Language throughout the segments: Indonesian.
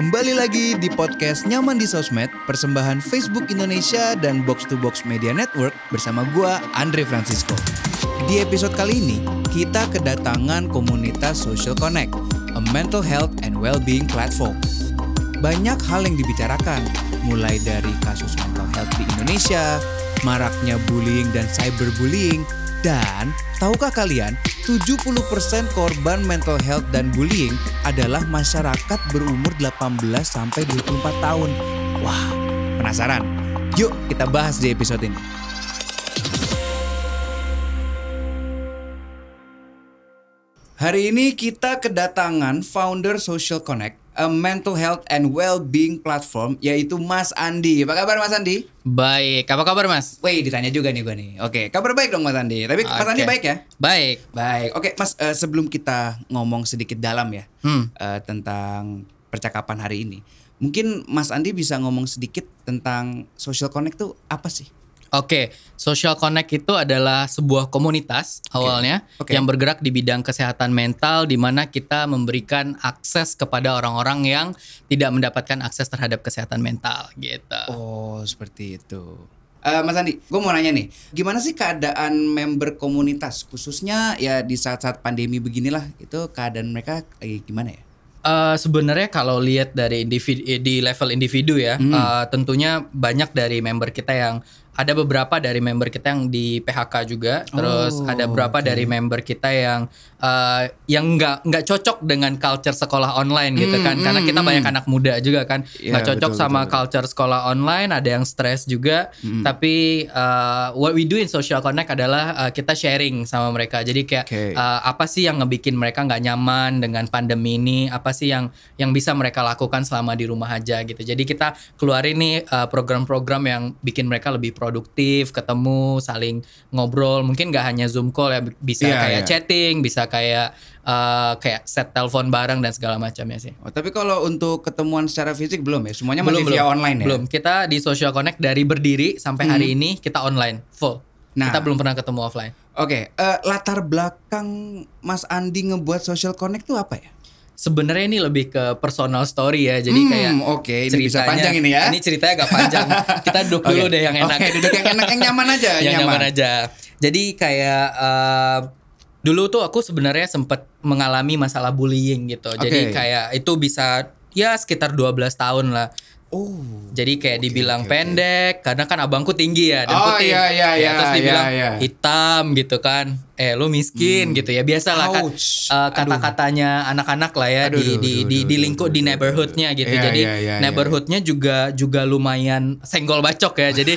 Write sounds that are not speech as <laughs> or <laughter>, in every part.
Kembali lagi di podcast Nyaman di Sosmed, persembahan Facebook Indonesia dan Box to Box Media Network bersama gua Andre Francisco. Di episode kali ini, kita kedatangan komunitas Social Connect, a mental health and well-being platform. Banyak hal yang dibicarakan, mulai dari kasus mental health di Indonesia, maraknya bullying dan cyberbullying, dan tahukah kalian 70% korban mental health dan bullying adalah masyarakat berumur 18 sampai 24 tahun. Wah, penasaran? Yuk kita bahas di episode ini. Hari ini kita kedatangan founder Social Connect, a mental health and well-being platform yaitu Mas Andi. Apa kabar Mas Andi? Baik, apa kabar Mas? Wih, ditanya juga nih gue nih. Oke, kabar baik dong Mas Andi. Tapi Mas Andi baik ya? Baik. Baik. Oke, Mas, eh, sebelum kita ngomong sedikit dalam ya Hmm. eh, tentang percakapan hari ini, mungkin Mas Andi bisa ngomong sedikit tentang Social Connect tuh apa sih? Oke, Social Connect itu adalah sebuah komunitas awalnya Oke. yang bergerak di bidang kesehatan mental di mana kita memberikan akses kepada orang-orang yang tidak mendapatkan akses terhadap kesehatan mental gitu. Oh, seperti itu. Eh, Mas Andi, gue mau nanya nih, gimana sih keadaan member komunitas, khususnya ya di saat-saat pandemi beginilah, itu keadaan mereka lagi gimana ya? Eh, sebenarnya kalau lihat dari individu di level individu ya, eh, tentunya banyak dari member kita yang ada beberapa dari member kita yang di PHK juga, terus Oh, ada beberapa oke. dari member kita yang eh, yang nggak nggak cocok dengan culture sekolah online gitu Hmm, kan, karena hmm, kita hmm. banyak anak muda juga kan, Iya, nggak cocok betul, sama betul, betul. culture sekolah online, ada yang stres juga, Hmm. tapi eh, what we do in Social Connect adalah eh, kita sharing sama mereka, jadi kayak Oke. Uh, apa sih yang ngebikin mereka nggak nyaman dengan pandemi ini apa sih yang yang bisa mereka lakukan selama di rumah aja gitu jadi kita keluarin nih uh, program-program yang bikin mereka lebih produktif ketemu saling ngobrol mungkin nggak hanya zoom call ya bisa Iya, kayak iya. chatting bisa kayak uh, kayak set telepon bareng dan segala macamnya sih Oh, tapi kalau untuk ketemuan secara fisik belum ya? Semuanya masih via online ya? belum kita di Social Connect dari berdiri sampai hari ini kita online full Nah. kita belum pernah ketemu offline Oke, eh, latar belakang Mas Andi ngebuat Social Connect tuh apa ya? sebenarnya ini lebih ke personal story ya jadi Hmm, kayak oke, ini bisa panjang ini ya. Ini ceritanya agak panjang. <laughs> Kita duduk dulu Oke. deh yang enak. Oke, duduk yang enak, yang nyaman aja, <laughs> yang nyaman. nyaman aja. Jadi kayak eh, dulu tuh aku sebenarnya sempat mengalami masalah bullying gitu. Jadi Oke. kayak itu bisa ya sekitar 12 tahun lah. Oh. Jadi kayak Oke, dibilang oke. pendek, karena kan abangku tinggi ya dan Oh, putih. iya, iya, Ya, iya, terus iya, dibilang iya. hitam gitu kan. Eh lu miskin gitu ya. Biasalah kan eh, kata-katanya anak-anak lah ya Aduh, di aduh, di aduh, di, di lingkup di neighborhoodnya gitu. Iya, Jadi iya, iya, iya. neighborhoodnya juga juga lumayan senggol bacok ya. Jadi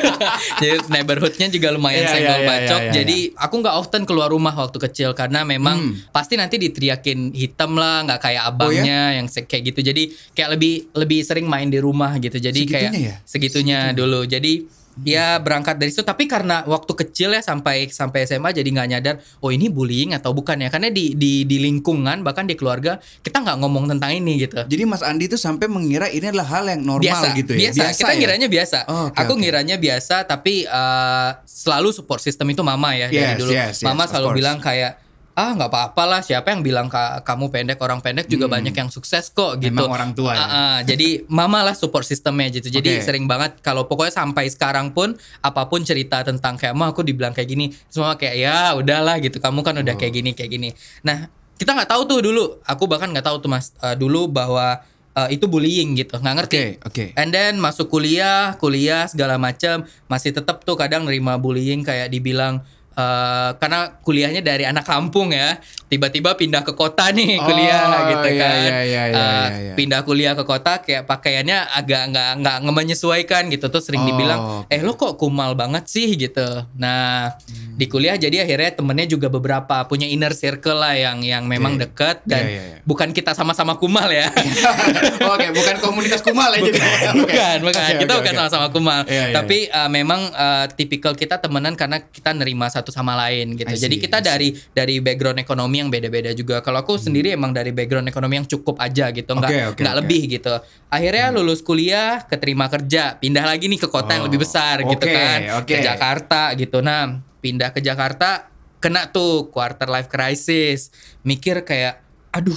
<laughs> jadi neighborhoodnya juga lumayan Iya, iya, senggol iya, bacok. iya, iya, Jadi aku nggak often keluar rumah waktu kecil karena memang Hmm. pasti nanti diteriakin hitam lah, nggak kayak Oh, abangnya yang kayak gitu. Jadi kayak lebih lebih sering main di rumah gitu. Jadi Segitunya kayak ya? segitunya dulu. Jadi ya berangkat dari situ tapi karena waktu kecil ya sampai sampai SMA jadi nggak nyadar oh ini bullying atau bukan ya karena di di di lingkungan bahkan di keluarga kita nggak ngomong tentang ini gitu Jadi Mas Andi tuh sampai mengira ini adalah hal yang normal biasa gitu ya. biasa, kita ya? ngiranya biasa Oh, oke, aku oke. ngiranya biasa tapi eh, selalu support system itu mama ya dari Yes, dulu yes, yes, mama selalu course. bilang kayak ah nggak apa-apa lah siapa yang bilang ka- kamu pendek orang pendek juga banyak yang sukses kok gitu Hmm. Memang orang tua ya? Ah, ah, jadi mama lah support sistemnya gitu jadi Oke. sering banget kalau pokoknya sampai sekarang pun apa pun cerita tentang kayak mah aku dibilang kayak gini semua kayak ya udahlah gitu kamu kan Oh. udah kayak gini kayak gini nah kita nggak tahu tuh dulu aku bahkan nggak tahu tuh mas eh, dulu bahwa eh, itu bullying gitu nggak ngerti Oke, oke. And then masuk kuliah, kuliah segala macam masih tetap tuh kadang nerima bullying kayak dibilang eh, karena kuliahnya dari anak kampung ya, tiba-tiba pindah ke kota nih Oh, kuliah gitu iya, kan. iya, iya, iya, Eh, iya, iya. Pindah kuliah ke kota kayak pakaiannya agak nggak nggak menyesuaikan gitu tuh sering Oh, dibilang, eh lo kok kumal banget sih gitu. Nah di kuliah jadi akhirnya temennya juga beberapa punya inner circle lah yang yang memang Oke. deket dan Iya, iya, iya. bukan kita sama-sama kumal ya. <laughs> Oke, bukan komunitas kumal ya jadi. Oke. <laughs> bukan, bukan. Oke, kita oke, bukan sama-sama kumal. Iya, iya, Tapi uh, memang uh, tipikal kita temenan karena kita nerima satu sama lain gitu. See, Jadi kita dari dari background ekonomi yang beda-beda juga. Kalau aku sendiri emang dari background ekonomi yang cukup aja gitu, nggak Hmm. Oke, oke, nggak oke. lebih gitu. Akhirnya lulus kuliah, keterima kerja, pindah lagi nih ke kota yang Oh, lebih besar gitu oke, kan, oke. ke Jakarta gitu. Nah, pindah ke Jakarta kena tuh quarter life crisis. Mikir kayak aduh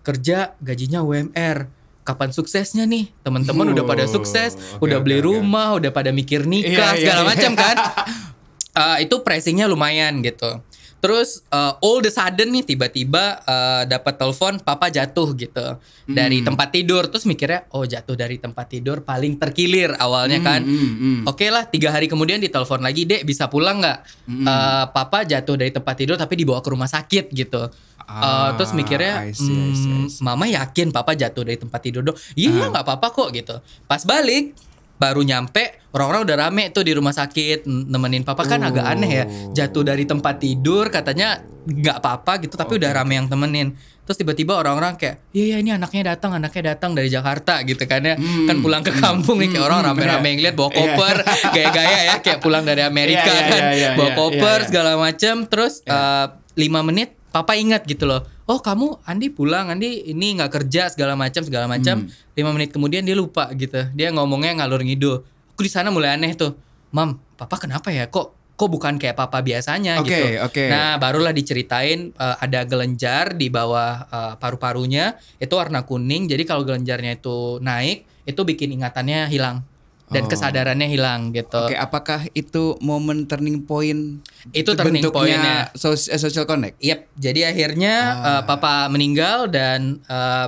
kerja gajinya UMR kapan suksesnya nih teman-teman udah pada Oh, sukses oke, udah beli oke. rumah udah pada mikir nikah Iya, iya, segala iya. macam kan <laughs> Eh, itu pressingnya lumayan gitu terus eh, all the sudden nih tiba-tiba eh, dapat telepon papa jatuh gitu dari Hmm. tempat tidur terus mikirnya oh jatuh dari tempat tidur paling terkilir awalnya kan Hmm, hmm. Oke lah, tiga hari kemudian ditelepon lagi, dek bisa pulang nggak? Hmm. Eh, papa jatuh dari tempat tidur tapi dibawa ke rumah sakit gitu. Ah, terus mikirnya, I see, I see, I "Hmm, mama yakin papa jatuh dari tempat tidur dong? Iya nggak apa-apa kok gitu. Pas balik baru nyampe orang-orang udah rame tuh di rumah sakit nemenin papa. Kan agak Oh. aneh ya jatuh dari tempat tidur katanya nggak apa-apa gitu tapi udah rame yang temenin. Terus tiba-tiba orang-orang kayak iya iya ini anaknya datang anaknya datang dari Jakarta gitu kan ya. Kan pulang ke kampung nih kayak orang rame-rame ngeliat bawa koper <laughs> gaya-gaya ya kayak pulang dari Amerika Iya, iya, kan. iya, iya, bawa iya, koper iya, iya. segala macem. Terus eh, lima menit papa ingat gitu loh oh kamu Andi pulang. Andi ini nggak kerja segala macam segala macam. Hmm. lima menit kemudian dia lupa gitu. Dia ngomongnya ngalur ngidul. Aku di sana mulai aneh tuh. Mam papa kenapa ya? Kok kok bukan kayak papa biasanya Oke, gitu? oke. nah barulah diceritain eh, ada gelenjar di bawah eh, paru-parunya. Itu warna kuning. Jadi kalau gelenjarnya itu naik itu bikin ingatannya hilang dan Oh. kesadarannya hilang gitu Oke, apakah itu momen turning point? Itu turning point-nya. sos- eh, social connect. Yap, jadi akhirnya Ah. eh, papa meninggal dan eh,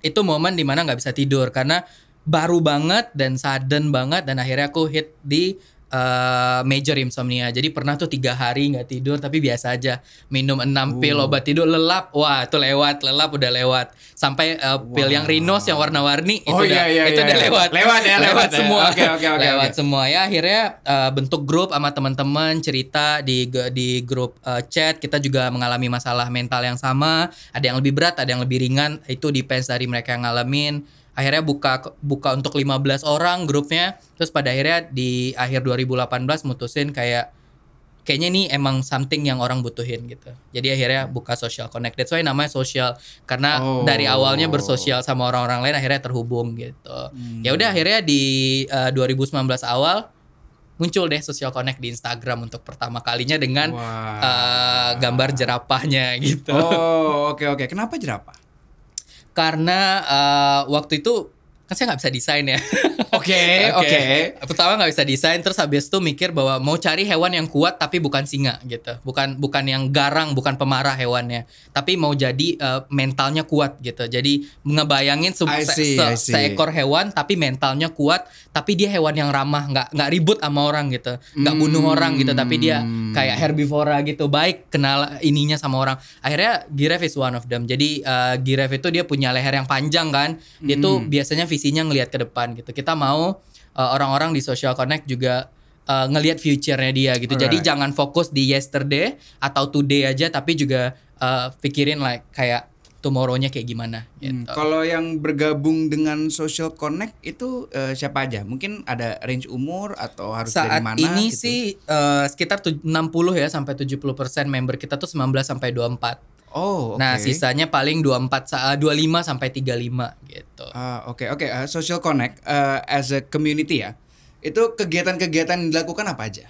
itu momen di mana nggak bisa tidur karena baru banget dan sudden banget dan akhirnya aku hit di eh, major insomnia. Jadi pernah tuh tiga hari nggak tidur tapi biasa aja. Minum enam pil Oh. obat tidur lelap, wah itu lewat lelap udah lewat. Sampai eh, pil yang Rinos yang warna-warni itu Oh, udah iya, iya, itu iya, udah iya. lewat. Lewat ya, lewat ya. semua. Oke, oke, oke, lewat oke. semua. Ya akhirnya uh, bentuk grup sama teman-teman cerita di di grup uh, chat. Kita juga mengalami masalah mental yang sama. Ada yang lebih berat ada yang lebih ringan. Itu depends dari mereka yang ngalamin akhirnya buka buka untuk 15 orang grupnya terus pada akhirnya di akhir 2018 mutusin kayak kayaknya ini emang something yang orang butuhin gitu. Jadi akhirnya buka social connect. That's why namanya social karena Oh. dari awalnya bersosial sama orang-orang lain akhirnya terhubung gitu. Ya udah akhirnya di uh, 2019 awal muncul deh social connect di Instagram untuk pertama kalinya dengan Wah. uh, gambar jerapahnya gitu. Oh, oke oke. Kenapa jerapah? Karena uh, waktu itu kan saya nggak bisa desain ya. <laughs> Oke, oke. Pertama nggak bisa desain, terus habis itu mikir bahwa mau cari hewan yang kuat tapi bukan singa gitu, bukan bukan yang garang, bukan pemarah hewannya, tapi mau jadi eh, mentalnya kuat gitu. Jadi ngebayangin se- see, se- seekor hewan tapi mentalnya kuat, tapi dia hewan yang ramah, nggak nggak ribut sama orang gitu, nggak bunuh Hmm. orang gitu, tapi dia kayak herbivora gitu, baik kenal ininya sama orang. Akhirnya giraffe is one of them. Jadi eh, giraffe itu dia punya leher yang panjang kan, dia tuh Hmm. biasanya visinya ngelihat ke depan gitu. Kita mau uh, orang-orang di social connect juga uh, ngelihat future-nya dia gitu. Jadi Alright. jangan fokus di yesterday atau today aja tapi juga uh, pikirin like kayak tomorrow-nya kayak gimana Hmm, gitu. Kalau yang bergabung dengan social connect itu eh, siapa aja? Mungkin ada range umur atau harus dari Saat mana? ini gitu? sih uh, sekitar tu- 60 ya sampai 70% member kita tuh 19 sampai 24. Oh, oke. Nah, sisanya paling 24 sa- 25 sampai 35 gitu. Ah, oke oke. Ah, social connect eh, as a community ya. Itu kegiatan-kegiatan yang dilakukan apa aja?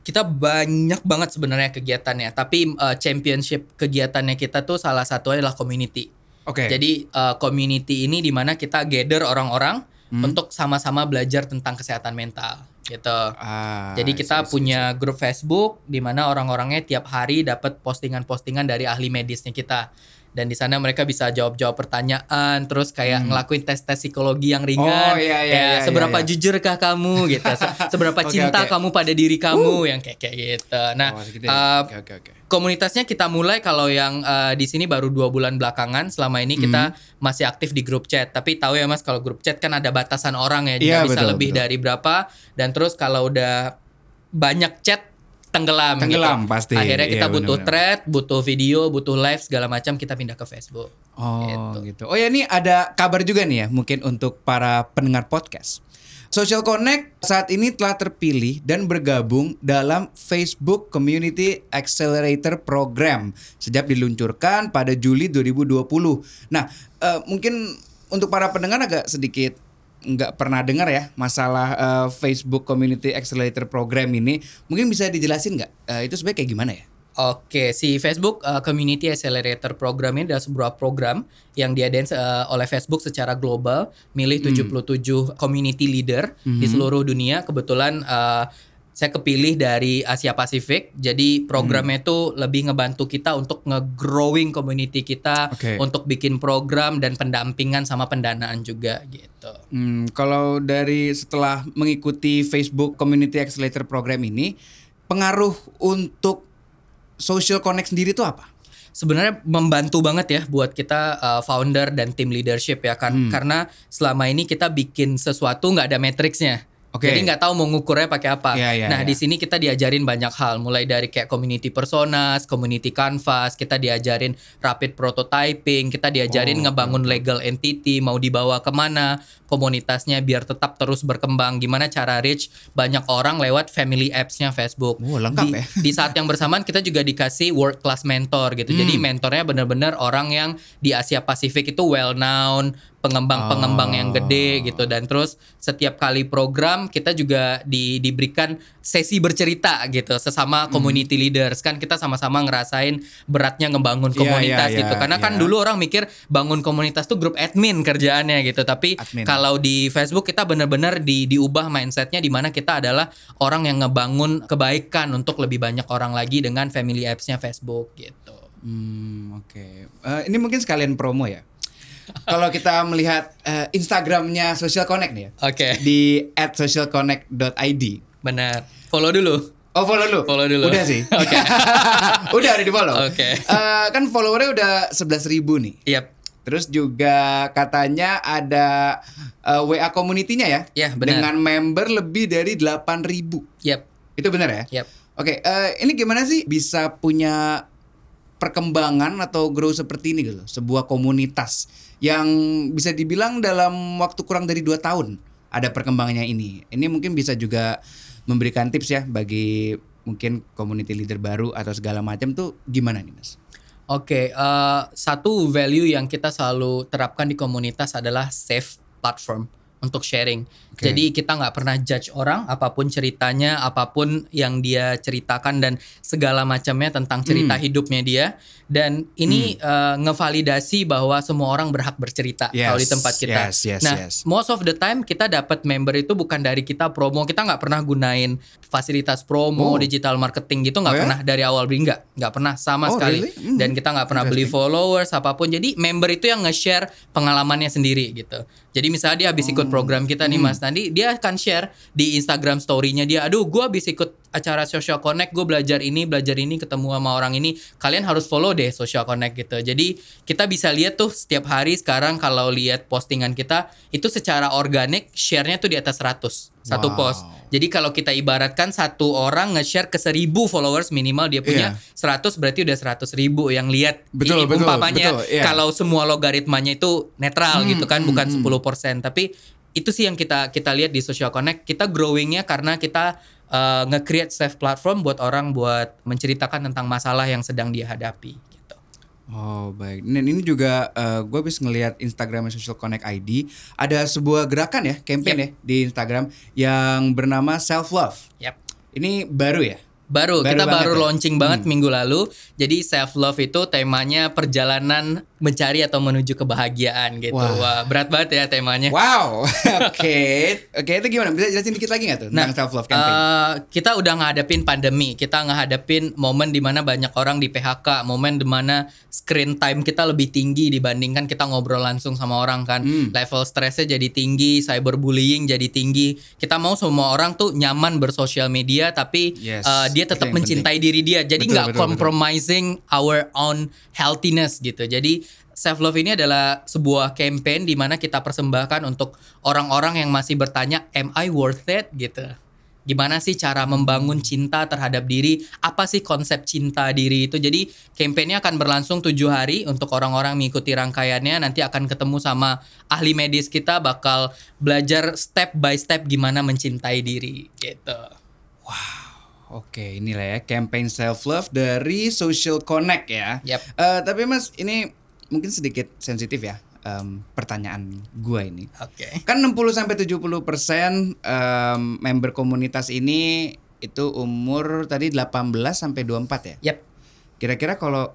kita banyak banget sebenarnya kegiatannya tapi uh, championship kegiatannya kita tuh salah satunya adalah community Oke. jadi uh, community ini di mana kita gather orang-orang Hmm. untuk sama-sama belajar tentang kesehatan mental gitu. Ah, jadi kita I see, I see, punya grup Facebook di mana orang-orangnya tiap hari dapat postingan-postingan dari ahli medisnya kita dan di sana mereka bisa jawab-jawab pertanyaan terus kayak ngelakuin tes-tes psikologi yang ringan Hmm. Oh, iya, iya, Kayak iya, seberapa iya, iya. jujurkah kamu gitu Se- <laughs> seberapa Oke, cinta oke. kamu pada diri kamu yang kayak kayak gitu nah Oh, ya. uh, Oke oke oke. komunitasnya kita mulai kalau yang uh, di sini baru dua bulan belakangan selama ini kita Hmm. masih aktif di grup chat tapi tahu ya mas kalau grup chat kan ada batasan orang ya Iya, nggak bisa betul, lebih betul. dari berapa dan terus kalau udah banyak chat tenggelam Tenggelam, gitu. pasti. akhirnya kita Iya, butuh benar-benar. thread butuh video butuh live segala macam kita pindah ke Facebook Oh gitu. Oh ya ini ada kabar juga nih ya mungkin untuk para pendengar podcast. Social Connect saat ini telah terpilih dan bergabung dalam Facebook Community Accelerator Program sejak diluncurkan pada Juli 2020. Nah, eh, mungkin untuk para pendengar agak sedikit nggak pernah dengar ya masalah eh, Facebook Community Accelerator Program ini. Mungkin bisa dijelasin nggak? Eh, itu sebenarnya kayak gimana ya? Oke, si Facebook uh, Community Accelerator Program ini adalah sebuah program yang diadain uh, oleh Facebook secara global, milih 77 community leader di seluruh dunia. Kebetulan uh, saya kepilih dari Asia Pasifik. Jadi programnya itu lebih ngebantu kita untuk nge-growing community kita, Oke. untuk bikin program dan pendampingan sama pendanaan juga gitu. Hmm, kalau dari setelah mengikuti Facebook Community Accelerator Program ini, pengaruh untuk social connect sendiri itu apa? sebenarnya membantu banget ya buat kita uh, founder dan tim leadership ya kan Hmm. karena selama ini kita bikin sesuatu nggak ada matriksnya Oke. Jadi nggak tahu mau ngukurnya pakai apa. Iya, iya, nah iya. di sini kita diajarin banyak hal, mulai dari kayak community personas, community canvas, kita diajarin rapid prototyping, kita diajarin Oh, ngebangun legal entity, mau dibawa ke mana komunitasnya biar tetap terus berkembang. Gimana cara reach banyak orang lewat family apps-nya Facebook. Oh, lengkap di, ya. <laughs> di saat yang bersamaan kita juga dikasih world class mentor gitu. Jadi Hmm. mentornya benar-benar orang yang di Asia Pasifik itu well known, pengembang-pengembang yang Oh. gede gitu dan terus setiap kali program kita juga di, diberikan sesi bercerita gitu sesama Hmm. community leaders kan kita sama-sama ngerasain beratnya ngebangun Iya, komunitas iya, gitu iya, karena kan iya. dulu orang mikir bangun komunitas tuh grup admin kerjaannya gitu tapi Admin. kalau di Facebook kita benar-benar di diubah mindsetnya di mana kita adalah orang yang ngebangun kebaikan untuk lebih banyak orang lagi dengan family apps-nya Facebook gitu. Hmm, oke. Eh, ini mungkin sekalian promo ya. Kalau kita melihat eh, Instagramnya Social Connect nih ya, Oke, di @socialconnect.id. benar. Follow dulu. Oh follow lu? Follow dulu. Udah sih. <laughs> Oke. <laughs> udah ada di follow. Oke. Eh, kan followernya udah 11.000 ribu nih. Yap. Terus juga katanya ada eh, WA community-nya ya? Ya, benar. Dengan member lebih dari 8.000 ribu. Yap. Itu benar ya? Yap. Oke, eh, ini gimana sih bisa punya perkembangan atau grow seperti ini gitu? Sebuah komunitas yang bisa dibilang dalam waktu kurang dari dua tahun ada perkembangannya ini. Ini mungkin bisa juga memberikan tips ya bagi mungkin community leader baru atau segala macam tuh gimana nih mas? Oke, eh, satu value yang kita selalu terapkan di komunitas adalah safe platform untuk sharing. Oke. Jadi kita nggak pernah judge orang, apa pun ceritanya, apa pun yang dia ceritakan dan segala macamnya tentang cerita Hmm. hidupnya dia. Dan ini eh, ngevalidasi bahwa semua orang berhak bercerita Yes, kalau di tempat kita. yes, yes, nah, yes. most of the time kita dapat member itu bukan dari kita promo, kita nggak pernah gunain fasilitas promo, Oh. digital marketing gitu nggak Oh ya? pernah dari awal beli nggak, nggak pernah sama Oh, sekali. really? Hmm. Dan kita nggak pernah beli followers apa pun. Jadi member itu yang nge-share pengalamannya sendiri gitu. Jadi misalnya dia habis ikut program kita nih Mas Nandi, dia akan share di Instagram story-nya dia, aduh gua habis ikut acara Social Connect, gue belajar ini, belajar ini, ketemu sama orang ini. Kalian harus follow deh Social Connect gitu. Jadi kita bisa lihat tuh setiap hari sekarang kalau lihat postingan kita itu secara organik share-nya tuh di atas 100 satu Wow. post. Jadi kalau kita ibaratkan satu orang nge-share ke 1000 followers minimal dia punya Iya. 100 berarti udah 100 ribu yang lihat. Betul, Ini betul, umpamanya betul, iya. kalau semua logaritmanya itu netral Hmm, gitu kan, hmm, bukan hmm. 10%. Tapi itu sih yang kita kita lihat di Social Connect. Kita growingnya karena kita uh, nge-create safe platform buat orang buat menceritakan tentang masalah yang sedang dia hadapi gitu. Oh baik. Dan ini juga gue habis ngelihat Instagram Social Connect ID ada sebuah gerakan ya, campaign ya di Instagram yang bernama Self Love. Yap. Ini baru ya? Baru, Baru kita banget baru ya? launching banget minggu lalu. Jadi self love itu temanya perjalanan mencari atau menuju kebahagiaan gitu. Wah. Wah, berat banget ya temanya. Wow. <laughs> Oke. Oke itu gimana? Bisa jelasin dikit lagi nggak tuh tentang self love campaign? eh, kita udah ngadepin pandemi, kita ngehadapin momen di mana banyak orang di PHK, momen di mana screen time kita lebih tinggi dibandingkan kita ngobrol langsung sama orang kan. Hmm. Level stresnya jadi tinggi, cyberbullying jadi tinggi. Kita mau semua orang tuh nyaman bersosial media, tapi Yes, eh, dia itu tetap mencintai diri dia. Jadi nggak betul, betul. compromising our own healthiness gitu. Jadi self love ini adalah sebuah campaign di mana kita persembahkan untuk orang-orang yang masih bertanya, am I worth it gitu. Gimana sih cara membangun cinta terhadap diri? Apa sih konsep cinta diri itu? Jadi campaignnya akan berlangsung tujuh hari untuk orang-orang mengikuti rangkaiannya. Nanti akan ketemu sama ahli medis kita bakal belajar step by step gimana mencintai diri gitu. Oke, inilah ya campaign self love dari Social Connect ya. Yap. Eh, tapi Mas, ini mungkin sedikit sensitif ya em, pertanyaan gua ini. Oke. Kan 60 sampai 70 persen member komunitas ini itu umur tadi 18 sampai 24 ya. Yap. Kira-kira kalau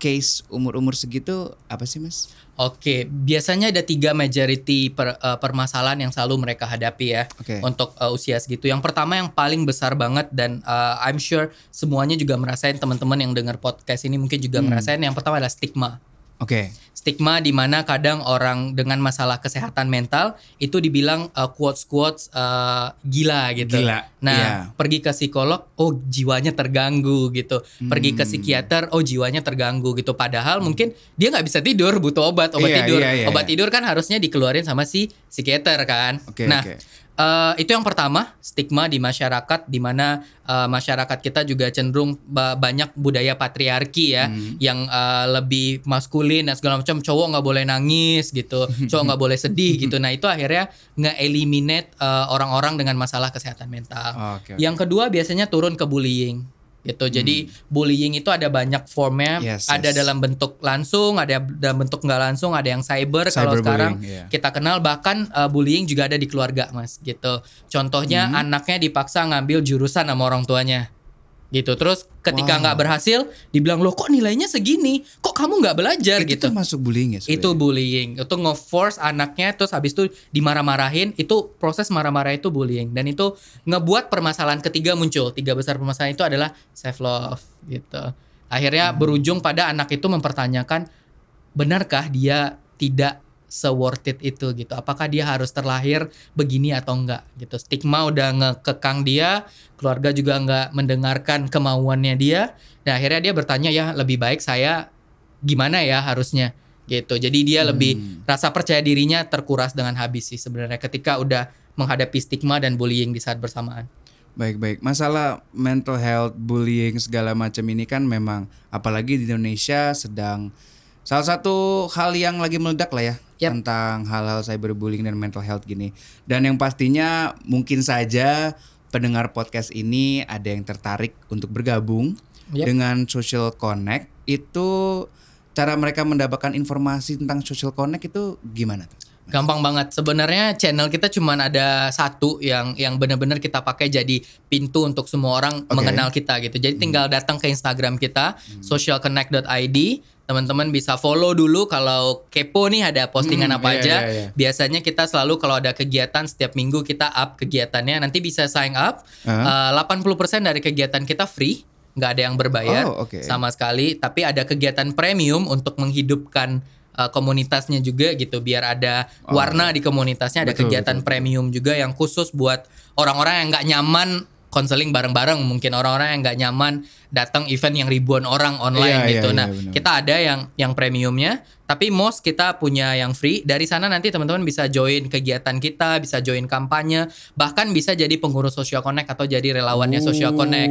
case umur-umur segitu apa sih mas? Oke, biasanya ada tiga majority per, uh, permasalahan yang selalu mereka hadapi ya Oke. untuk uh, usia segitu. Yang pertama yang paling besar banget dan uh, I'm sure semuanya juga merasain teman-teman yang dengar podcast ini mungkin juga ngerasain. Yang pertama adalah stigma. Oke. Stigma di mana kadang orang dengan masalah kesehatan mental itu dibilang uh, quotes quotes uh, gila gitu. Gila, Nah, iya. pergi ke psikolog, oh jiwanya terganggu gitu. Pergi Hmm. ke psikiater, oh jiwanya terganggu gitu. Padahal mungkin dia nggak bisa tidur, butuh obat, obat Iya, tidur. iya, iya, obat iya. tidur kan harusnya dikeluarin sama si psikiater kan. Oke, nah, oke. Eh, itu yang pertama stigma di masyarakat, di mana eh, masyarakat kita juga cenderung ba- banyak budaya patriarki ya, Hmm. yang eh, lebih maskulin dan segala macam. Cowok nggak boleh nangis gitu, <laughs> cowok nggak boleh sedih gitu. <laughs> Nah itu akhirnya nge-eliminate eh, orang-orang dengan masalah kesehatan mental. Oke. oke. Yang kedua biasanya turun ke bullying gitu. Jadi bullying itu ada banyak formnya, Hmm. Yes, ada yes. dalam bentuk langsung, ada dalam bentuk nggak langsung, ada yang cyber. Kalau Cyberbullying, sekarang iya. kita kenal bahkan uh, bullying juga ada di keluarga, Mas, gitu. Contohnya Hmm. anaknya dipaksa ngambil jurusan sama orang tuanya. Gitu. Terus ketika Wow. nggak berhasil, dibilang, "Loh, kok nilainya segini? Kok kamu nggak belajar?" itu gitu. termasuk bullying ya? Itu sebenarnya? bullying. Itu nge-force anaknya terus habis itu dimarah-marahin. Itu proses marah-marah itu bullying dan itu ngebuat permasalahan ketiga muncul. Tiga besar permasalahan itu adalah self love gitu. Akhirnya berujung pada anak itu mempertanyakan benarkah dia tidak se-worth it itu gitu. Apakah dia harus terlahir begini atau enggak gitu. Stigma udah ngekekang dia, keluarga juga nggak mendengarkan kemauannya dia. Dan akhirnya dia bertanya ya lebih baik saya gimana ya harusnya gitu. Jadi dia lebih rasa percaya dirinya terkuras dengan habis sih sebenarnya ketika udah menghadapi stigma dan bullying di saat bersamaan. Baik baik. Masalah mental health, bullying segala macam ini kan memang apalagi di Indonesia sedang salah satu hal yang lagi meledak lah ya Yap. tentang hal-hal cyberbullying dan mental health gini. Dan yang pastinya mungkin saja pendengar podcast ini ada yang tertarik untuk bergabung Yap. dengan Social Connect. Itu cara mereka mendapatkan informasi tentang Social Connect itu gimana tuh? Gampang banget. Sebenarnya channel kita cuman ada satu yang yang benar-benar kita pakai jadi pintu untuk semua orang Oke. mengenal kita gitu. Jadi tinggal datang ke Instagram kita socialconnect.id. Teman-teman bisa follow dulu kalau kepo nih ada postingan Hmm, apa iya, aja. iya, iya. Biasanya kita selalu kalau ada kegiatan setiap minggu kita up kegiatannya. Nanti bisa sign up. Hah? Eh, 80% dari kegiatan kita free, nggak ada yang berbayar Oh, oke. sama sekali. Tapi ada kegiatan premium untuk menghidupkan uh, komunitasnya juga gitu, biar ada warna di komunitasnya. Ada Oh. Betul, kegiatan premium juga yang khusus buat orang-orang yang nggak nyaman konseling bareng-bareng mungkin orang-orang yang nggak nyaman datang event yang ribuan orang online Iya, gitu. iya, nah, benar. kita ada yang yang premiumnya, tapi most kita punya yang free. Dari sana nanti teman-teman bisa join kegiatan kita, bisa join kampanye, bahkan bisa jadi pengurus Social Connect atau jadi relawannya Social Connect.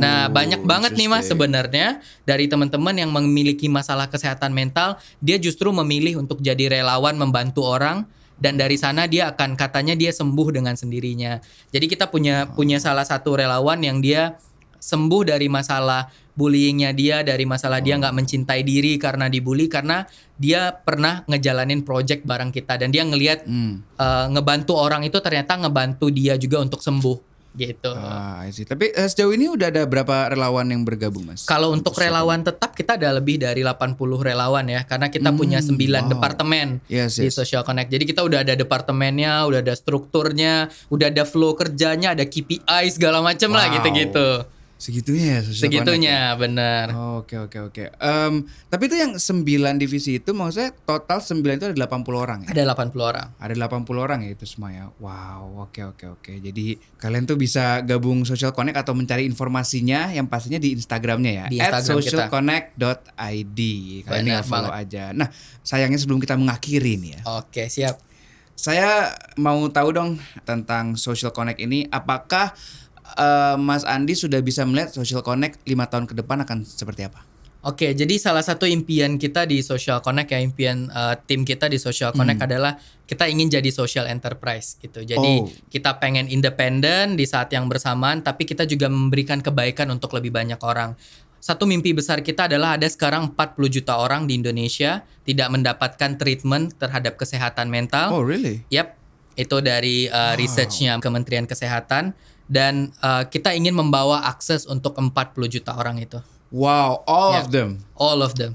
Nah, banyak banget nih Mas sebenarnya dari teman-teman yang memiliki masalah kesehatan mental, dia justru memilih untuk jadi relawan membantu orang dan dari sana dia akan katanya dia sembuh dengan sendirinya. Jadi kita punya punya salah satu relawan yang dia sembuh dari masalah bullyingnya dia, dari masalah dia nggak mencintai diri karena dibully karena dia pernah ngejalanin project bareng kita dan dia ngelihat Hmm. eh, ngebantu orang itu ternyata ngebantu dia juga untuk sembuh gitu. Ah, I see. Tapi eh, sejauh ini udah ada berapa relawan yang bergabung, Mas? Kalau untuk relawan tetap kita ada lebih dari 80 relawan ya karena kita punya 9 Hmm, wow. departemen Yes, di yes. Social Connect. Jadi kita udah ada departemennya, udah ada strukturnya, udah ada flow kerjanya, ada KPI segala macam lah Wow. gitu-gitu. Segitunya ya Segitunya ya? Oke, oke, oke. Tapi itu yang 9 divisi itu maksudnya total 9 itu ada 80 orang ya? Ada 80 orang. Ada 80 orang ya itu semua ya. Wow, oke oke oke. Jadi kalian tuh bisa gabung Social Connect atau mencari informasinya yang pastinya di Instagramnya ya. Di Instagram socialconnect.id. Kalian Benar tinggal follow aja. Nah, sayangnya sebelum kita mengakhiri nih ya. Oke, siap. Saya mau tahu dong tentang Social Connect ini. Apakah eh, Mas Andi sudah bisa melihat Social Connect lima tahun ke depan akan seperti apa? Oke, jadi salah satu impian kita di Social Connect ya impian uh, tim kita di Social Connect adalah kita ingin jadi social enterprise gitu. Jadi Oh. kita pengen independen di saat yang bersamaan, tapi kita juga memberikan kebaikan untuk lebih banyak orang. Satu mimpi besar kita adalah ada sekarang 40 juta orang di Indonesia tidak mendapatkan treatment terhadap kesehatan mental. Oh, really? Yap, itu dari uh, researchnya Kementerian Kesehatan dan uh, kita ingin membawa akses untuk 40 juta orang itu. Wow, all Yeah. of them. All of them.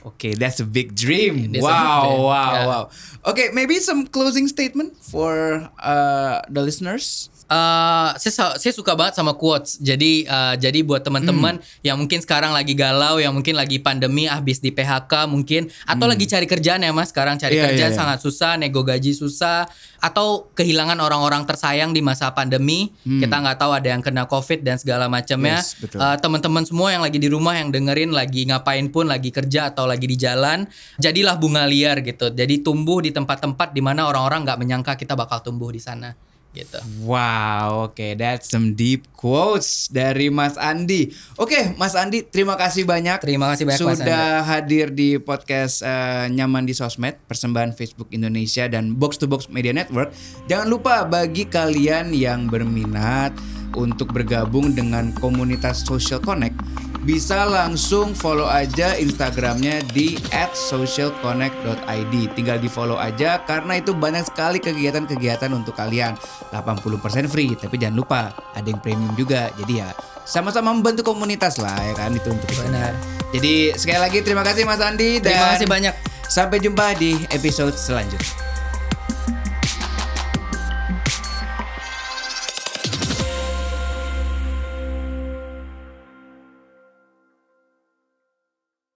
Okay, that's a big dream. A wow, big dream, wow, yeah. wow. Okay, maybe some closing statement for uh, the listeners. Eh, saya sa- saya suka banget sama quotes. Jadi eh, jadi buat teman-teman Hmm. yang mungkin sekarang lagi galau, yang mungkin lagi pandemi, habis di PHK mungkin, atau lagi cari kerjaan ya mas. Sekarang cari Hmm. Iya, kerja iya, iya. sangat susah, nego gaji susah, atau kehilangan orang-orang tersayang di masa pandemi. Kita nggak tahu ada yang kena COVID dan segala macamnya. Hmm. Yes. Eh, teman-teman semua yang lagi di rumah yang dengerin lagi ngapain pun, lagi kerja atau lagi di jalan, jadilah bunga liar gitu. Jadi tumbuh di tempat-tempat di mana orang-orang nggak menyangka kita bakal tumbuh di sana. Gitu. Wow, oke, that's some deep quotes dari Mas Andi. Oke, Mas Andi, terima kasih banyak. Terima kasih banyak, Mas sudah hadir di podcast eh, Nyaman di Sosmed, persembahan Facebook Indonesia dan Box to Box Media Network. Jangan lupa bagi kalian yang berminat untuk bergabung dengan komunitas Social Connect, bisa langsung follow aja Instagramnya di @socialconnect.id. Tinggal di follow aja karena itu banyak sekali kegiatan-kegiatan untuk kalian. 80% free, tapi jangan lupa ada yang premium juga. Jadi ya sama-sama membantu komunitas lah ya kan itu untuk kita. Benar. Jadi sekali lagi terima kasih Mas Andi dan Terima kasih banyak. Sampai jumpa di episode selanjutnya.